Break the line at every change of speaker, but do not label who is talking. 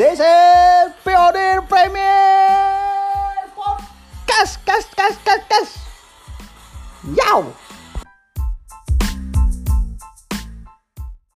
This is Pioneer Premier Podcast, kas, kas, kas, kas. Yow!